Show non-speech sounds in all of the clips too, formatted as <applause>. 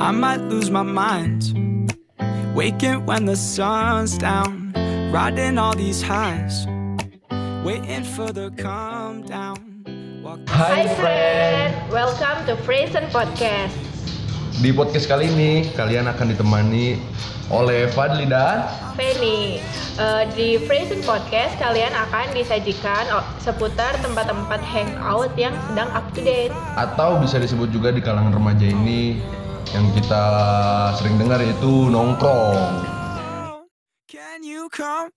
I might lose my mind. Waking when the sun's down, riding all these highs, waiting for the calm down. Walk Hai friend, welcome to Present Podcast. Di podcast kali ini kalian akan ditemani oleh Fadli dan Feni, eh, di Present Podcast kalian akan disajikan oh, seputar tempat-tempat hangout yang sedang up to date. atau bisa disebut juga di kalangan remaja ini yang kita sering dengar yaitu nongkrong. Can you come.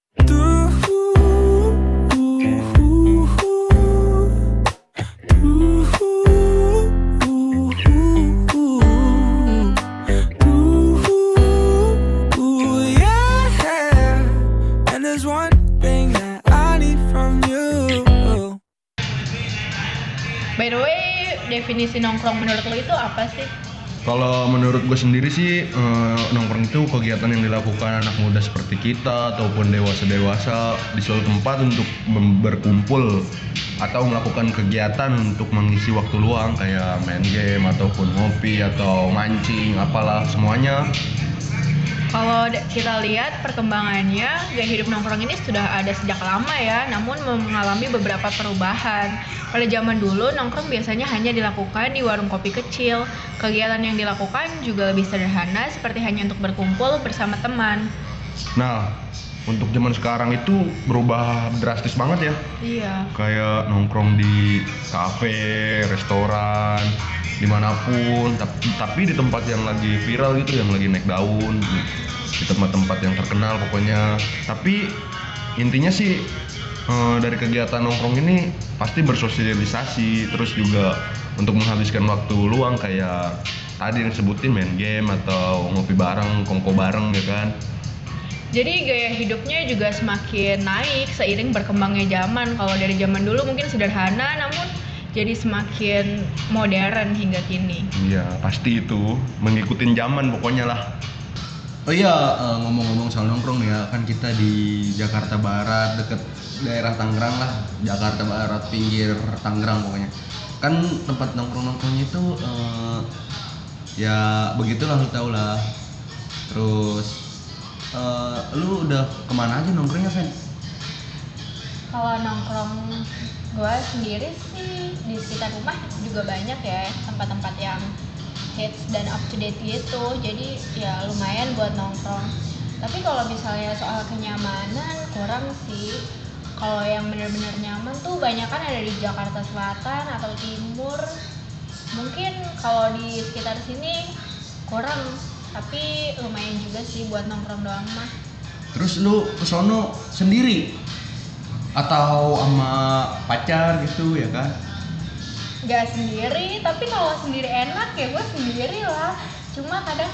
By the way, definisi nongkrong menurut lo itu apa sih? Kalau menurut gue sendiri sih eh, nongkrong itu kegiatan yang dilakukan anak muda seperti kita ataupun dewasa-dewasa di suatu tempat untuk berkumpul atau melakukan kegiatan untuk mengisi waktu luang kayak main game ataupun ngopi atau mancing apalah semuanya Kalau kita lihat perkembangannya, gaya hidup nongkrong ini sudah ada sejak lama ya, namun mengalami beberapa perubahan. Pada zaman dulu, nongkrong biasanya hanya dilakukan di warung kopi kecil. Kegiatan yang dilakukan juga lebih sederhana, seperti hanya untuk berkumpul bersama teman. Nah, untuk zaman sekarang itu berubah drastis banget ya. Iya. Kayak nongkrong di kafe, restoran, di mana pun. Tapi, di tempat yang lagi viral gitu, yang lagi naik daun, di, di tempat-tempat yang terkenal pokoknya. Tapi intinya sih eh, dari kegiatan nongkrong ini pasti bersosialisasi, terus juga untuk menghabiskan waktu luang kayak tadi yang sebutin main game atau ngopi bareng, kongko bareng ya kan. Jadi gaya hidupnya juga semakin naik seiring berkembangnya zaman. Kalau dari zaman dulu mungkin sederhana, namun jadi semakin modern hingga kini. Iya pasti itu mengikutin zaman pokoknya lah. Oh iya, eh, ngomong-ngomong soal nongkrong nih ya, kan kita di Jakarta Barat, deket daerah Tangerang lah, Jakarta Barat, pinggir Tangerang pokoknya. Kan tempat nongkrong-nongkrongnya itu eh, ya begitulah lu tau lah. Terus eh, lu udah ke mana aja nongkrongnya, Fen? Kalau nongkrong gue sendiri sih di sekitar rumah juga banyak ya tempat-tempat yang hits dan up to date gitu. Jadi ya lumayan buat nongkrong. Tapi kalau misalnya soal kenyamanan kurang sih. Kalau yang bener-bener nyaman tuh banyak kan ada di Jakarta Selatan atau Timur. Mungkin kalau di sekitar sini kurang. Tapi lumayan juga sih buat nongkrong doang mah. Terus lu ke sono sendiri atau sama pacar gitu ya kan? Gak sendiri, tapi kalau sendiri enak ya gue sendiri lah. Cuma kadang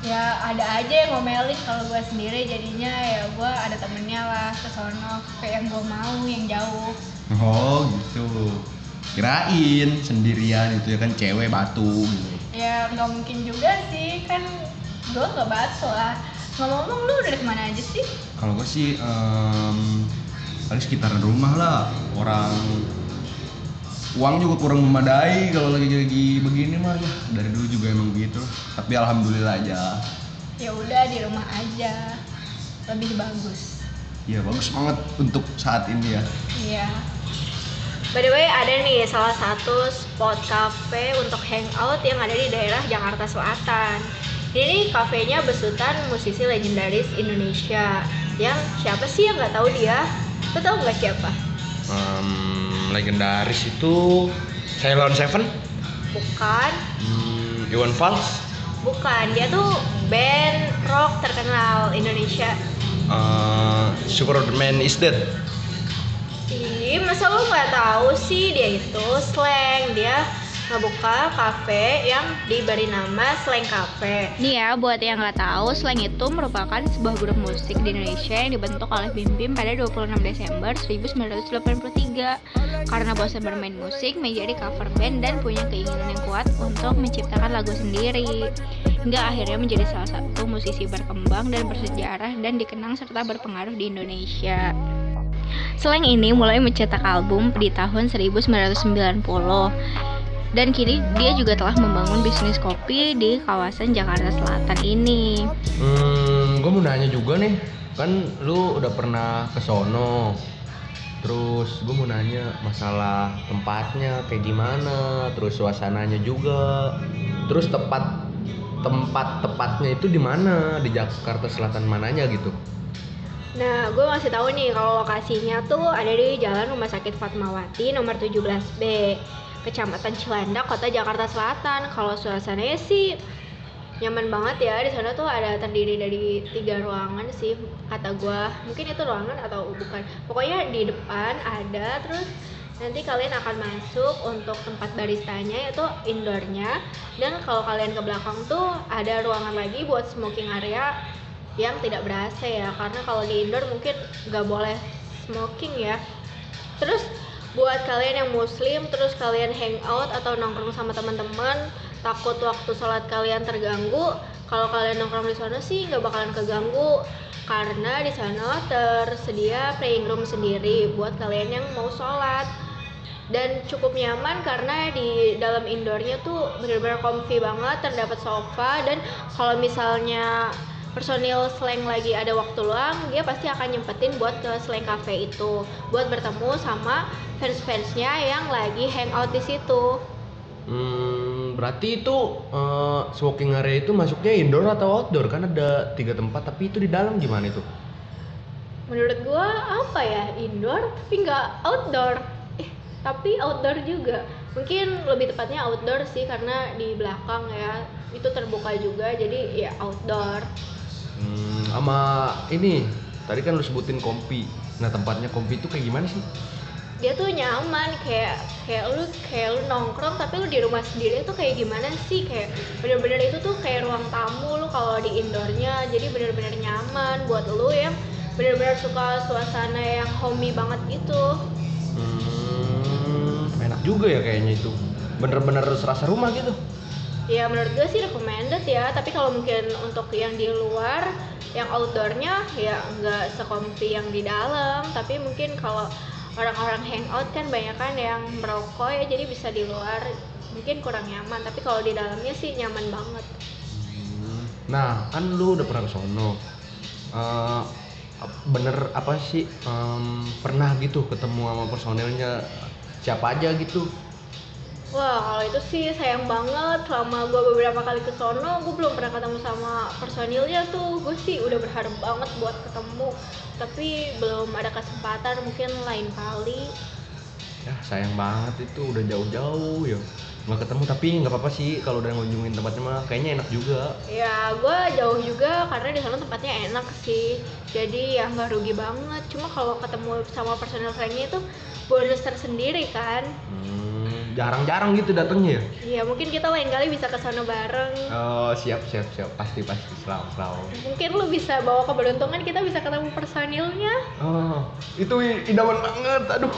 ya ada aja yang ngomelin kalau gue sendiri jadinya ya gue ada temennya lah ke sono kayak yang gue mau yang jauh. Oh gitu. Kirain sendirian itu ya kan cewek batu gitu. Ya nggak mungkin juga sih kan gue nggak batu lah. Ngomong-ngomong lu udah ke mana aja sih? Kalau gue sih em, paling sekitaran rumah lah. Orang uang juga kurang memadai kalau lagi lagi begini mah ya dari dulu juga emang gitu. Tapi alhamdulillah aja. Ya udah di rumah aja lebih bagus. Ya bagus banget untuk saat ini ya. Iya. By the way, ada nih salah satu spot cafe untuk hangout yang ada di daerah Jakarta Selatan. Ini kafenya besutan musisi legendaris Indonesia. Yang siapa sih yang nggak tahu dia? Lo tau nggak siapa? Em, legendaris itu Ceylon Seven, Bukan, hmm, Iwan Fals, bukan. Dia tuh band rock terkenal Indonesia. eh, Superman is Dead. Ih, masa lo nggak tahu sih dia itu slang dia ngebuka kafe yang diberi nama Slang Cafe. Nih ya, buat yang nggak tahu, Slang itu merupakan sebuah grup musik di Indonesia yang dibentuk oleh Bim Bim pada 26 Desember 1983. Karena bosan bermain musik, menjadi cover band dan punya keinginan yang kuat untuk menciptakan lagu sendiri. Hingga akhirnya menjadi salah satu musisi berkembang dan bersejarah dan dikenang serta berpengaruh di Indonesia. Slang ini mulai mencetak album di tahun 1990 Dan kini dia juga telah membangun bisnis kopi di kawasan Jakarta Selatan ini. Hmm, gue mau nanya juga nih, kan lu udah pernah ke sono. Terus gue mau nanya masalah tempatnya kayak gimana, terus suasananya juga. Terus tepat tempat tepatnya itu di mana di Jakarta Selatan mananya gitu. Nah, gue masih tahu nih kalau lokasinya tuh ada di Jalan Rumah Sakit Fatmawati nomor 17B. Kecamatan Cilandak, Kota Jakarta Selatan. Kalau suasananya sih nyaman banget ya. Di sana tuh ada terdiri dari tiga ruangan sih kata gue. Mungkin itu ruangan atau bukan. Pokoknya di depan ada terus nanti kalian akan masuk untuk tempat baristanya yaitu indoornya dan kalau kalian ke belakang tuh ada ruangan lagi buat smoking area yang tidak berasa ya karena kalau di indoor mungkin nggak boleh smoking ya terus buat kalian yang muslim terus kalian hangout atau nongkrong sama teman-teman takut waktu sholat kalian terganggu kalau kalian nongkrong di sana sih nggak bakalan keganggu. Karena di sana tersedia playing room sendiri buat kalian yang mau sholat. Dan cukup nyaman karena di dalam indoornya tuh benar-benar comfy banget terdapat sofa dan kalau misalnya personil slang lagi ada waktu luang dia pasti akan nyempetin buat ke slang cafe itu buat bertemu sama fans-fansnya yang lagi hangout di situ Hmm, berarti itu uh, smoking area itu masuknya indoor atau outdoor? Kan ada tiga tempat, tapi itu di dalam gimana itu? Menurut gua apa ya indoor tapi nggak outdoor. Eh tapi outdoor juga. Mungkin lebih tepatnya outdoor sih karena di belakang ya itu terbuka juga jadi ya outdoor. Hmm, sama ini tadi kan lu sebutin kompi. Nah tempatnya kompi itu kayak gimana sih? dia tuh nyaman kayak kayak lu kayak lu nongkrong tapi lu di rumah sendiri tuh kayak gimana sih kayak bener-bener itu tuh kayak ruang tamu lu kalau di indoornya jadi bener-bener nyaman buat lu yang bener-bener suka suasana yang homey banget gitu Hmm, enak juga ya kayaknya itu. Bener-bener serasa rumah gitu. Ya menurut gue sih recommended ya. Tapi kalau mungkin untuk yang di luar yang outdoornya ya nggak sekompi yang di dalam. Tapi mungkin kalau orang-orang hangout kan banyak kan yang merokok ya jadi bisa di luar mungkin kurang nyaman. Tapi kalau di dalamnya sih nyaman banget. Nah, kan lu udah pernah ke sono. Eh, bener apa sih em, pernah gitu ketemu sama personelnya siapa aja gitu? Wah, kalau itu sih sayang banget. Selama gue beberapa kali ke sono, gue belum pernah ketemu sama personilnya tuh. Gue sih udah berharap banget buat ketemu, tapi belum ada kesempatan. Mungkin lain kali. Ya sayang banget itu udah jauh-jauh ya nggak ketemu tapi nggak apa-apa sih kalau udah ngunjungin tempatnya mah kayaknya enak juga. Ya, gue jauh juga karena di sana tempatnya enak sih. Jadi ya nggak rugi banget. Cuma kalau ketemu sama personil lainnya itu bonus tersendiri kan. Hmm, jarang-jarang gitu datangnya ya. Ya mungkin kita lain kali bisa ke sana bareng. Oh siap siap siap pasti pasti selalu selalu. Mungkin lu bisa bawa keberuntungan kita bisa ketemu personilnya. Oh itu idaman banget aduh.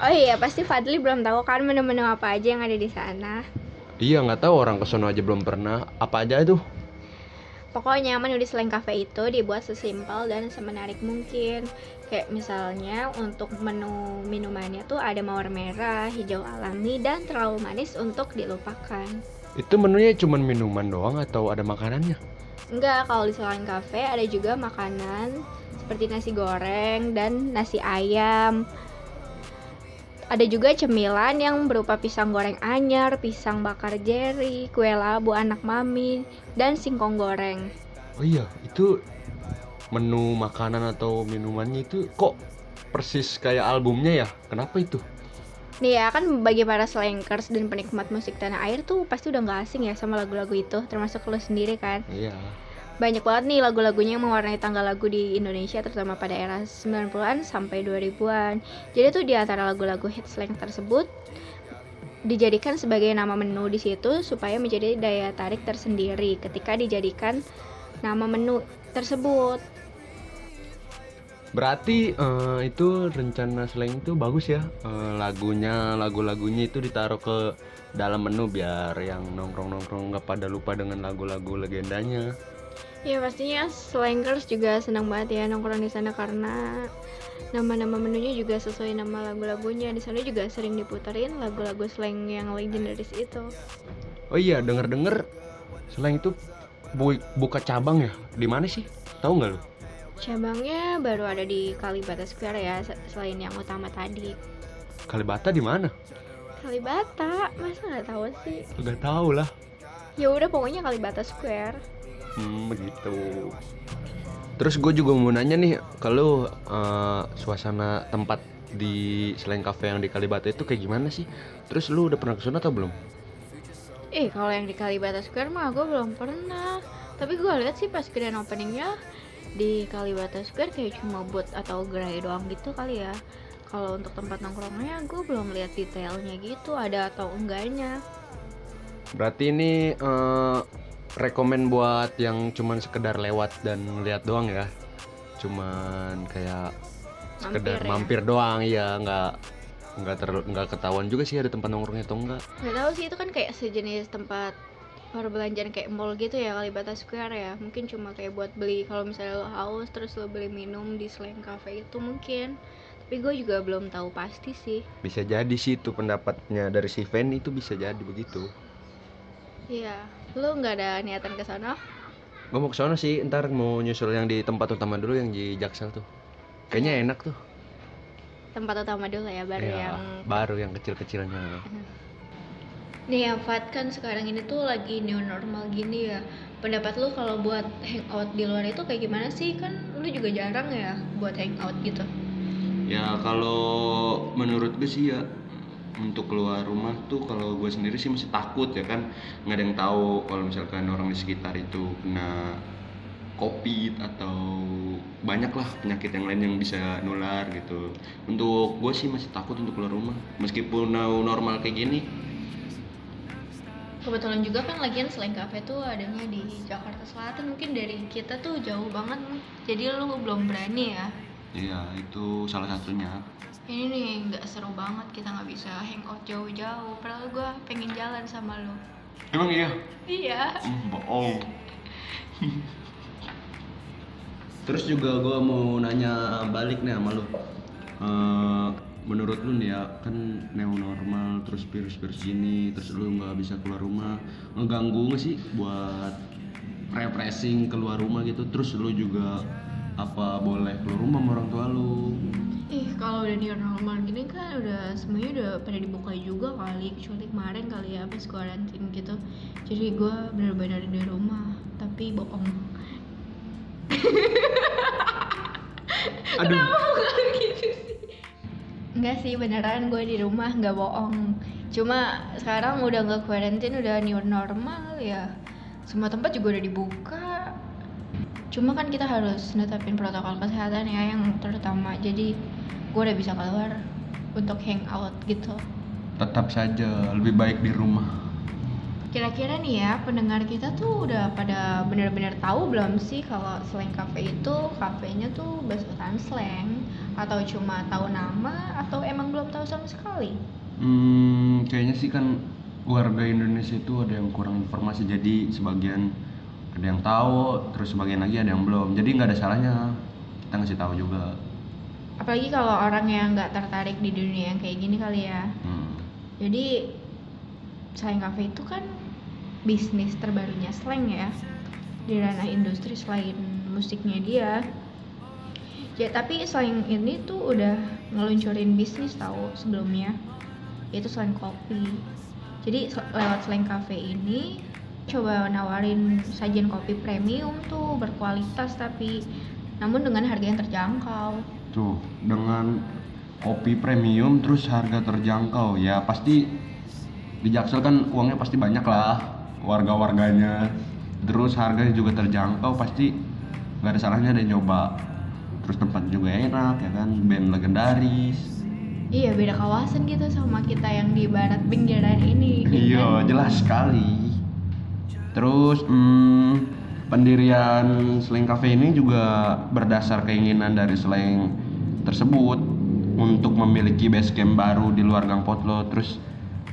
Oh iya, pasti Fadli belum tahu kan menu-menu apa aja yang ada di sana. Iya nggak tahu orang kesono aja belum pernah. Apa aja itu? Pokoknya menu di Slang Cafe itu dibuat sesimpel dan semenarik mungkin. Kayak misalnya untuk menu minumannya tuh ada mawar merah, hijau alami, dan terlalu manis untuk dilupakan. Itu menunya cuma minuman doang atau ada makanannya? Enggak, kalau di Slang Cafe ada juga makanan seperti nasi goreng dan nasi ayam. Ada juga cemilan yang berupa pisang goreng anyar, pisang bakar jeri, kue labu anak mami, dan singkong goreng. Oh iya, itu menu makanan atau minumannya itu kok persis kayak albumnya ya? Kenapa itu? Nih ya kan bagi para slankers dan penikmat musik tanah air tuh pasti udah gak asing ya sama lagu-lagu itu, termasuk lo sendiri kan. Iya. Banyak banget nih lagu-lagunya yang mewarnai tanggal lagu di Indonesia terutama pada era 90-an sampai 2000-an. Jadi tuh di antara lagu-lagu hit slang tersebut dijadikan sebagai nama menu di situ supaya menjadi daya tarik tersendiri ketika dijadikan nama menu tersebut. Berarti eh, itu rencana slang itu bagus ya. Eh, lagunya, lagu-lagunya itu ditaruh ke dalam menu biar yang nongkrong-nongkrong nggak pada lupa dengan lagu-lagu legendanya. Ya pastinya slankers juga senang banget ya nongkrong di sana karena nama-nama menunya juga sesuai nama lagu-lagunya. Di sana juga sering diputerin lagu-lagu slang yang legendaris itu. Oh iya denger-denger slang itu bu buka cabang ya? Di mana sih? Tahu nggak lo cabangnya baru ada di Kalibata Square ya selain yang utama tadi. Kalibata di mana? Kalibata? Masa nggak tahu sih? Nggak tahu lah. Ya udah pokoknya Kalibata Square hmm begitu Terus gue juga mau nanya nih, kalau uh, suasana tempat di selain cafe yang di Kalibata itu kayak gimana sih? Terus lu udah pernah ke sana atau belum? Eh, kalau yang di Kalibata Square mah gue belum pernah. Tapi gue lihat sih pas grand openingnya di Kalibata Square kayak cuma buat atau gerai doang gitu kali ya. Kalau untuk tempat nongkrongnya gue belum lihat detailnya gitu ada atau enggaknya. Berarti ini uh, rekomen buat yang cuman sekedar lewat dan ngeliat doang ya. Cuman kayak sekedar mampir, ya? mampir doang ya nggak nggak ter nggak ketahuan juga sih ada tempat nongkrongnya atau enggak nggak tahu sih itu kan kayak sejenis tempat perbelanjaan kayak mall gitu ya Kalibata Square ya. Mungkin cuma kayak buat beli kalau misalnya lo haus terus lo beli minum di selain cafe itu mungkin. Tapi gue juga belum tahu pasti sih. Bisa jadi sih itu pendapatnya dari si Ven itu bisa jadi begitu. Iya Lu nggak ada niatan ke sana? Gue mau ke sana sih, ntar mau nyusul yang di tempat utama dulu yang di Jaksel tuh. Kayaknya enak tuh. Tempat utama dulu ya, baru ya, yang baru yang kecil-kecilnya. <laughs> Nih ya Fat kan sekarang ini tuh lagi new normal gini ya Pendapat lu kalau buat hangout di luar itu kayak gimana sih? Kan lu juga jarang ya buat hangout gitu Ya kalau menurut gue sih ya untuk keluar rumah tuh kalau gue sendiri sih masih takut ya kan. Nggak ada yang tahu kalau misalkan orang di sekitar itu kena covid atau banyak lah penyakit yang lain yang bisa nular gitu. Untuk gue sih masih takut untuk keluar rumah. Meskipun normal kayak gini. Kebetulan juga kan lagian selain kafe tuh adanya di Jakarta Selatan. Mungkin dari kita tuh jauh banget jadi lu belum berani ya? Iya itu salah satunya ini nih nggak seru banget kita nggak bisa hangout jauh-jauh. Padahal gue pengen jalan sama lo emang iya? Iya. Mm, bohong. <laughs> Terus juga gue mau nanya balik nih sama lo uh, menurut lu nih ya kan neo normal terus virus-virus gini terus lu nggak bisa keluar rumah ngeganggu nggak sih buat refreshing keluar rumah gitu? Terus lu juga apa boleh keluar rumah sama orang tua lu kalau udah new normal gini kan udah semuanya udah pada dibuka juga kali. Kecuali kemarin kali ya pas karantin gitu. Jadi gue benar-benar di rumah tapi bohong. Aduh. Kenapa gitu sih? Enggak sih beneran gue di rumah nggak bohong. Cuma sekarang udah nggak karantin udah new normal ya. Semua tempat juga udah dibuka. Cuma kan kita harus netapin protokol kesehatan ya yang terutama. Jadi gue udah bisa keluar untuk hangout gitu. Tetap saja lebih baik di rumah. Kira-kira nih ya pendengar kita tuh udah pada benar-benar tahu belum sih kalau slang cafe itu kafenya tuh bahasa slang? Atau cuma tahu nama atau emang belum tahu sama sekali? Hmm kayaknya sih kan warga Indonesia itu ada yang kurang informasi. Jadi sebagian ada yang tahu terus sebagian lagi ada yang belum. Jadi nggak ada salahnya. Kita ngasih tahu juga apalagi kalau orang yang nggak tertarik di dunia yang kayak gini kali ya. Hmm. jadi selain cafe itu kan bisnis terbarunya slang ya. Di ranah industri selain musiknya dia. Ya tapi selain ini tuh udah ngeluncurin bisnis tahu sebelumnya. Yaitu selain kopi. Jadi lewat selain cafe ini coba nawarin sajian kopi premium tuh berkualitas tapi namun dengan harga yang terjangkau tuh dengan kopi premium terus harga terjangkau ya. Pasti di Jaksel kan uangnya pasti banyak lah warga-warganya. Terus harganya juga terjangkau pasti nggak ada salahnya ada nyoba. Terus tempat juga enak ya kan? Band legendaris. Iya beda kawasan gitu sama kita yang di barat pinggiran ini iya kan? jelas sekali. Terus hmm, pendirian Slang Cafe ini juga berdasar keinginan dari Slang tersebut untuk memiliki base camp baru di luar Gang Potlo terus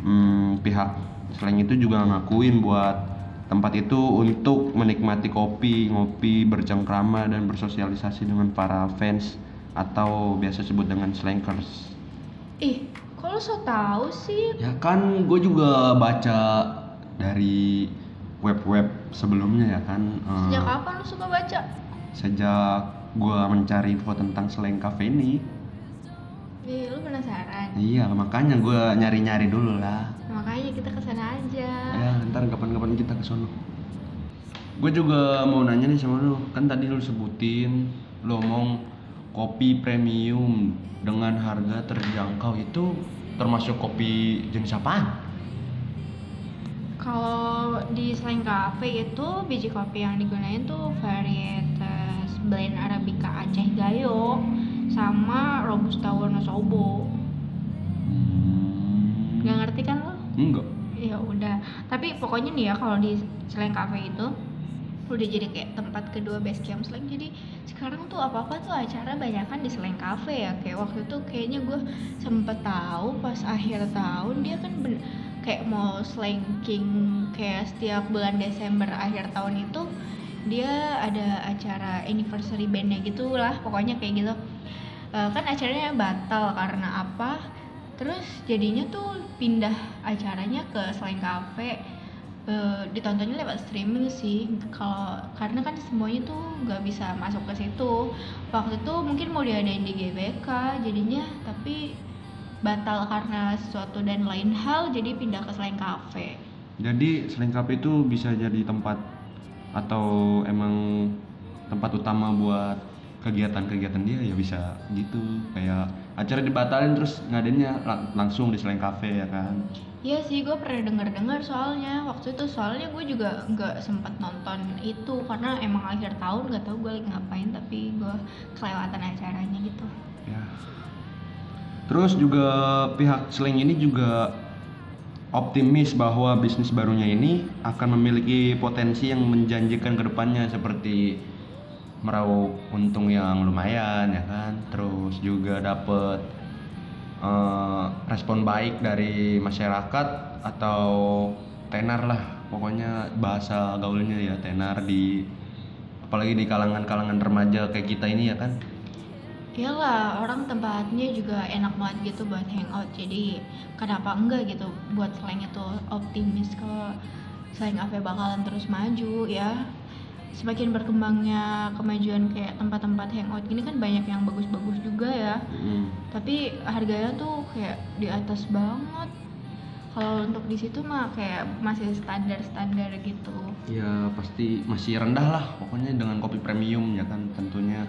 hmm, pihak Slang itu juga ngakuin buat tempat itu untuk menikmati kopi, ngopi, bercengkrama dan bersosialisasi dengan para fans atau biasa sebut dengan slankers. Ih, kok lo so tau sih? Ya kan gue juga baca dari web-web sebelumnya ya kan. eh, Sejak kapan lo suka baca? sejak gue mencari info tentang slang cafe ini. Ih, lo penasaran? Iya, makanya gue nyari-nyari dulu lah. Makanya kita ke sana aja. Ya, ntar kapan-kapan kita ke sono. Gue juga mau nanya nih sama lu. Kan tadi lu sebutin lu ngomong kopi premium dengan harga terjangkau itu termasuk kopi jenis apaan? Kalau di selain cafe itu biji kopi yang digunain tuh varietas blend arabica Aceh Gayo sama robusta Wonosobo. Hmm, Gak ngerti kan lo? Enggak. Ya udah. Tapi pokoknya nih ya kalau di selain cafe itu udah jadi kayak tempat kedua base camp slang jadi sekarang tuh apa apa tuh acara banyak kan di selain cafe ya kayak waktu itu kayaknya gue sempet tahu pas akhir tahun dia kan ben- kayak mau slanking kayak setiap bulan Desember akhir tahun itu dia ada acara anniversary bandnya gitu lah pokoknya kayak gitu. Eh, kan acaranya batal karena apa? Terus jadinya tuh pindah acaranya ke selain cafe. Eh, ditontonnya lewat streaming sih kalau karena kan semuanya tuh nggak bisa masuk ke situ. Waktu itu mungkin mau diadain di GBK jadinya tapi batal karena sesuatu dan lain hal jadi pindah ke selain cafe. Jadi slang cafe itu bisa jadi tempat atau emang tempat utama buat kegiatan-kegiatan dia? Ya bisa gitu kayak acara dibatalin terus ngadainnya la- langsung di selain cafe ya kan? Iya sih, gue pernah denger-dengar soalnya. Waktu itu soalnya gue juga nggak sempat nonton itu karena emang akhir tahun nggak tahu gue lagi ngapain tapi gue kelewatan acaranya gitu. ya terus juga pihak slang ini juga optimis bahwa bisnis barunya ini akan memiliki potensi yang menjanjikan ke depannya seperti meraup untung yang lumayan ya kan? Terus juga dapet eh, respon baik dari masyarakat atau tenar lah pokoknya bahasa gaulnya ya tenar di apalagi di kalangan-kalangan remaja kayak kita ini ya kan Iyalah, orang tempatnya juga enak banget gitu buat hangout. Jadi kenapa enggak gitu buat selain itu optimis kalau selain cafe bakalan terus maju ya. Semakin berkembangnya kemajuan kayak tempat-tempat hangout gini kan banyak yang bagus-bagus juga ya. Mm. Tapi harganya tuh kayak di atas banget. Kalau untuk di situ mah kayak masih standar-standar gitu. ya pasti masih rendah lah pokoknya dengan kopi premium ya kan tentunya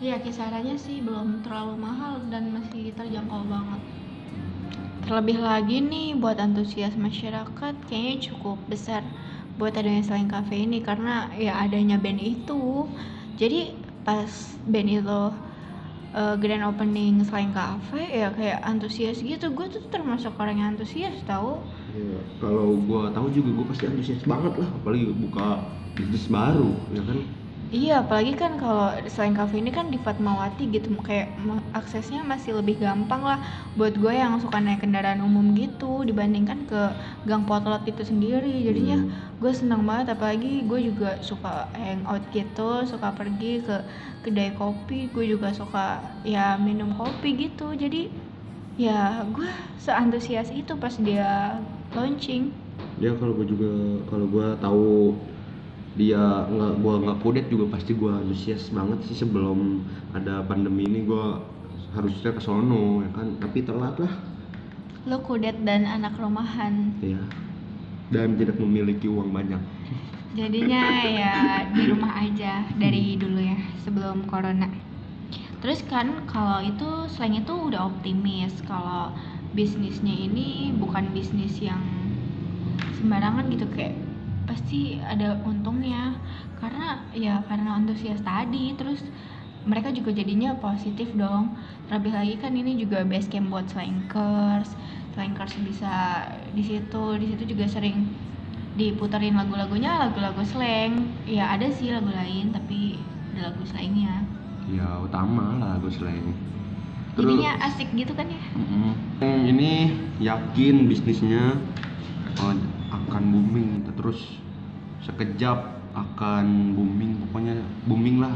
Ya kisarannya sih belum terlalu mahal dan masih terjangkau banget. Terlebih lagi nih buat antusias masyarakat kayaknya cukup besar buat adanya selain cafe ini karena ya adanya band itu. Jadi pas band itu eh, grand opening selain cafe ya kayak antusias gitu. Gue tuh termasuk orang yang antusias tahu. ya, kalau gua tahu juga gua pasti antusias banget lah apalagi buka bisnis baru ya kan Iya, apalagi kan kalau selain cafe ini kan di Fatmawati gitu, kayak aksesnya masih lebih gampang lah buat gue yang suka naik kendaraan umum gitu dibandingkan ke Gang Potlot itu sendiri. Jadinya Hmm. gue seneng banget, apalagi gue juga suka hangout gitu, suka pergi ke kedai kopi, gue juga suka ya minum kopi gitu. Jadi ya gue seantusias itu pas dia launching. ya kalau gua juga kalau gua tahu dia nggak gua nggak kudet juga pasti gua antusias banget sih sebelum ada pandemi ini. Gua harusnya ke sono ya kan? Tapi telat lah. Lo kudet dan anak rumahan. ya dan tidak memiliki uang banyak. Jadinya ya di rumah aja dari dulu ya sebelum corona. Terus kan kalau itu selain itu udah optimis kalau bisnisnya ini bukan bisnis yang sembarangan gitu kayak pasti ada untungnya. Karena ya karena antusias tadi terus mereka juga jadinya positif dong. Terlebih lagi kan ini juga base camp buat slankers. Slankers bisa di situ di situ juga sering diputerin lagu-lagunya lagu-lagu slang. Ya ada sih lagu lain tapi ada lagu slangnya. Ya utama lah gue selain jadinya asik gitu kan ya? Mm-mm. ini yakin bisnisnya. Uh, akan booming terus sekejap akan booming pokoknya booming lah.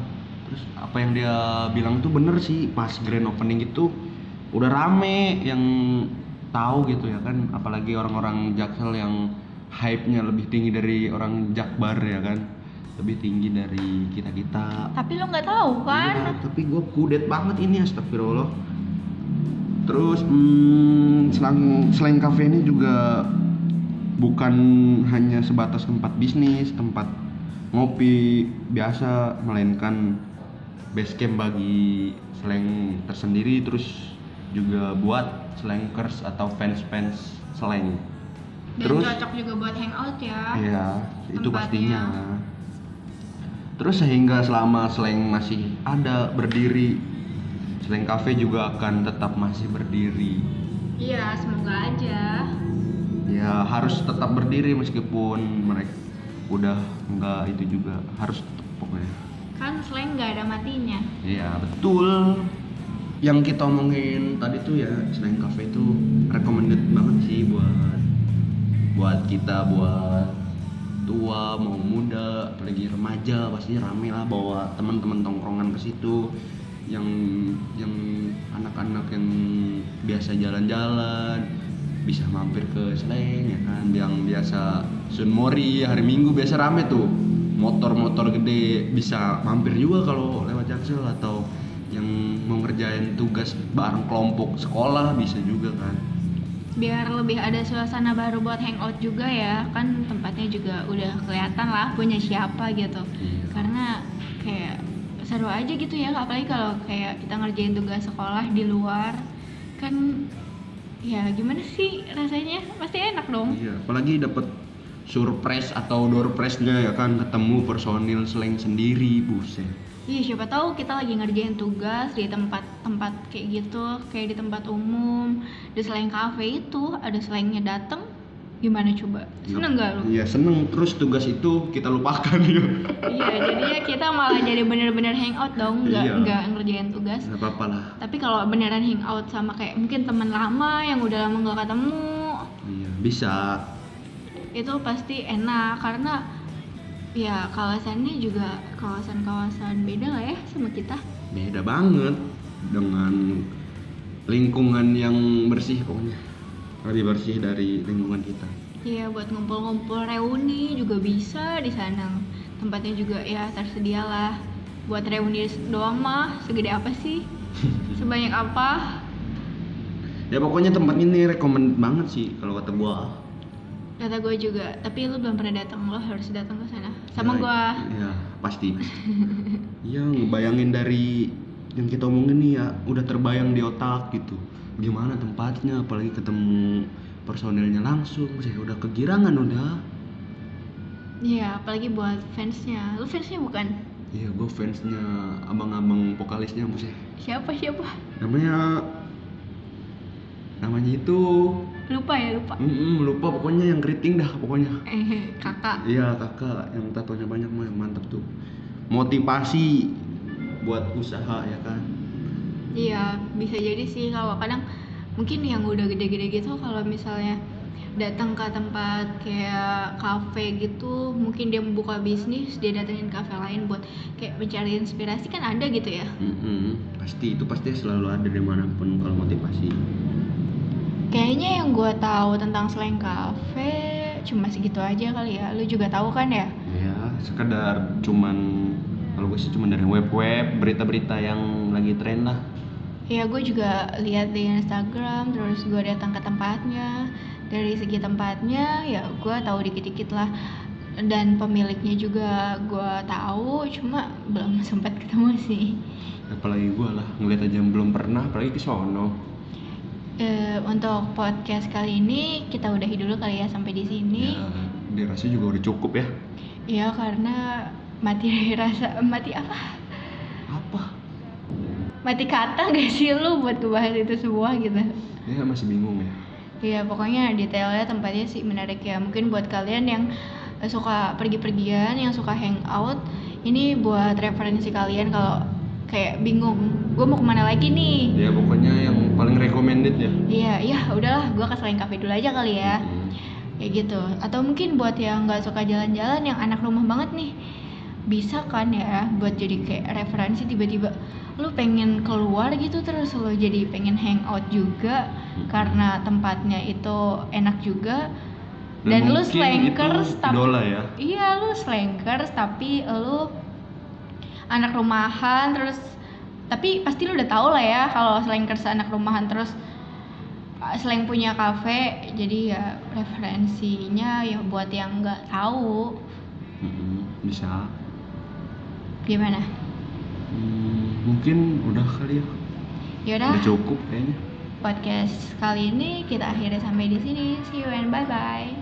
Terus apa yang dia bilang tuh bener sih pas grand opening itu udah rame yang tahu gitu ya kan apalagi orang-orang jaksel yang hype-nya lebih tinggi dari orang jakbar ya kan lebih tinggi dari kita kita tapi lo nggak tahu kan? Iya, tapi gue kudet banget ini astagfirullah. Terus hmm, selang selain kafe ini juga bukan hanya sebatas tempat bisnis tempat ngopi biasa melainkan base camp bagi slang tersendiri terus juga buat slankers atau fans-fans slang dan terus cocok juga buat hangout ya Iya, itu pastinya. Terus sehingga selama slang masih ada berdiri, slang cafe juga akan tetap masih berdiri. iya semoga aja Ya harus tetap berdiri meskipun mereka udah nggak itu juga harus tetap pokoknya. kan slang nggak ada matinya Iya betul. Yang kita omongin tadi tuh ya slang cafe itu recommended banget sih buat buat kita buat tua mau muda apalagi remaja pasti rame lah bawa teman-teman tongkrongan ke situ yang yang anak-anak yang biasa jalan-jalan bisa mampir ke Sleng ya kan? Yang biasa Sunmori hari Minggu biasa rame tuh. Motor-motor gede bisa mampir juga kalau lewat Jaksel atau yang mau ngerjain tugas bareng kelompok sekolah bisa juga kan. Biar lebih ada suasana baru buat hangout juga ya. Kan tempatnya juga udah kelihatan lah punya siapa gitu. Iya. karena kayak seru aja gitu ya. Apalagi kalau kayak kita ngerjain tugas sekolah di luar kan ya gimana sih rasanya? Pasti enak dong. Iya, apalagi dapat surprise atau door prize-nya ya kan? Ketemu personil slang sendiri, buset. iya siapa tahu kita lagi ngerjain tugas di tempat-tempat kayak gitu kayak di tempat umum. Di selain cafe itu ada selainnya dateng gimana coba seneng gak lu Iya, seneng. Terus tugas itu kita lupakan <laughs> ya. iya jadinya kita malah jadi bener-bener hangout dong nggak Iya. nggak ngerjain tugas Gak apa-apa lah. tapi kalau beneran hangout sama kayak mungkin teman lama yang udah lama nggak ketemu Iya, bisa. itu pasti enak karena ya kawasannya juga kawasan-kawasan beda lah ya sama kita Beda banget dengan lingkungan yang bersih pokoknya. Lebih bersih dari lingkungan kita. Iya buat ngumpul-ngumpul reuni juga bisa di sana tempatnya juga ya tersedia lah buat reuni doang mah segede apa sih <laughs> sebanyak apa Ya pokoknya tempat ini rekomend banget sih kalau kata gua. kata gue juga tapi lu belum pernah datang lo harus datang ke sana sama Ya, gua Iya, pasti. <laughs> Iya, ngebayangin dari yang kita omongin nih ya udah terbayang di otak gitu. Gimana tempatnya, apalagi ketemu personilnya langsung, saya udah kegirangan udah. Iya, apalagi buat fansnya. Lu fansnya bukan? Iya, gue fansnya abang-abang vokalisnya Buse. Siapa siapa? Namanya namanya itu Lupa ya lupa. Mm-mm, lupa pokoknya yang keriting dah pokoknya. Eh, kakak. Iya kakak yang tatonya banyak mah mantep tuh. Motivasi buat usaha ya kan. Iya, bisa jadi sih kalau kadang mungkin yang udah gede-gede gitu kalau misalnya datang ke tempat kayak kafe gitu, mungkin dia membuka bisnis, dia datengin kafe lain buat kayak mencari inspirasi kan ada gitu ya. Mm-mm, pasti itu pasti selalu ada di mana pun kalau motivasi. Kayaknya yang gua tahu tentang slang cafe cuma segitu aja kali ya. Lu juga tahu kan ya? Ya sekedar cuman kalau gue sih cuman dari web-web berita-berita yang lagi tren lah. Ya gue juga lihat di Instagram terus gue datang ke tempatnya dari segi tempatnya ya gue tahu dikit-dikit lah dan pemiliknya juga gue tahu cuma belum <laughs> sempat ketemu sih Apalagi gue lah ngeliat aja belum pernah apalagi ke sono. Eh, untuk podcast kali ini kita udahi dulu kali ya sampai di sini Ya, dirasa juga udah cukup ya. ya karena mati <laughs> rasa mati apa Apa? Mati kata gak sih lu buat ngebahas itu semua gitu Ya masih bingung ya. Iya pokoknya detailnya tempatnya sih menarik ya Mungkin buat kalian yang eh, suka pergi-pergian, yang suka hangout Ini buat referensi kalian kalau kayak bingung Gue mau ke mana lagi nih Ya pokoknya yang paling recommended ya. Iya, iya udahlah gue ke selain cafe dulu aja kali ya Hmm. Kayak gitu Atau mungkin buat yang nggak suka jalan-jalan, yang anak rumah banget nih bisa kan ya buat jadi kayak referensi tiba-tiba lu pengen keluar gitu terus lu jadi pengen hangout juga karena tempatnya itu enak juga. Dan, lu mungkin slankers tapi ya. Iya lu slankers tapi lu anak rumahan terus tapi pasti lu udah tau lah ya kalau slankers anak rumahan terus uh, slang punya kafe jadi ya referensinya ya buat yang nggak tahu Mm-mm, bisa. Gimana Hmm, mungkin udah kali ya. Yaudah. Udah cukup kayaknya. Podcast kali ini kita akhiri sampai di sini. See you and bye bye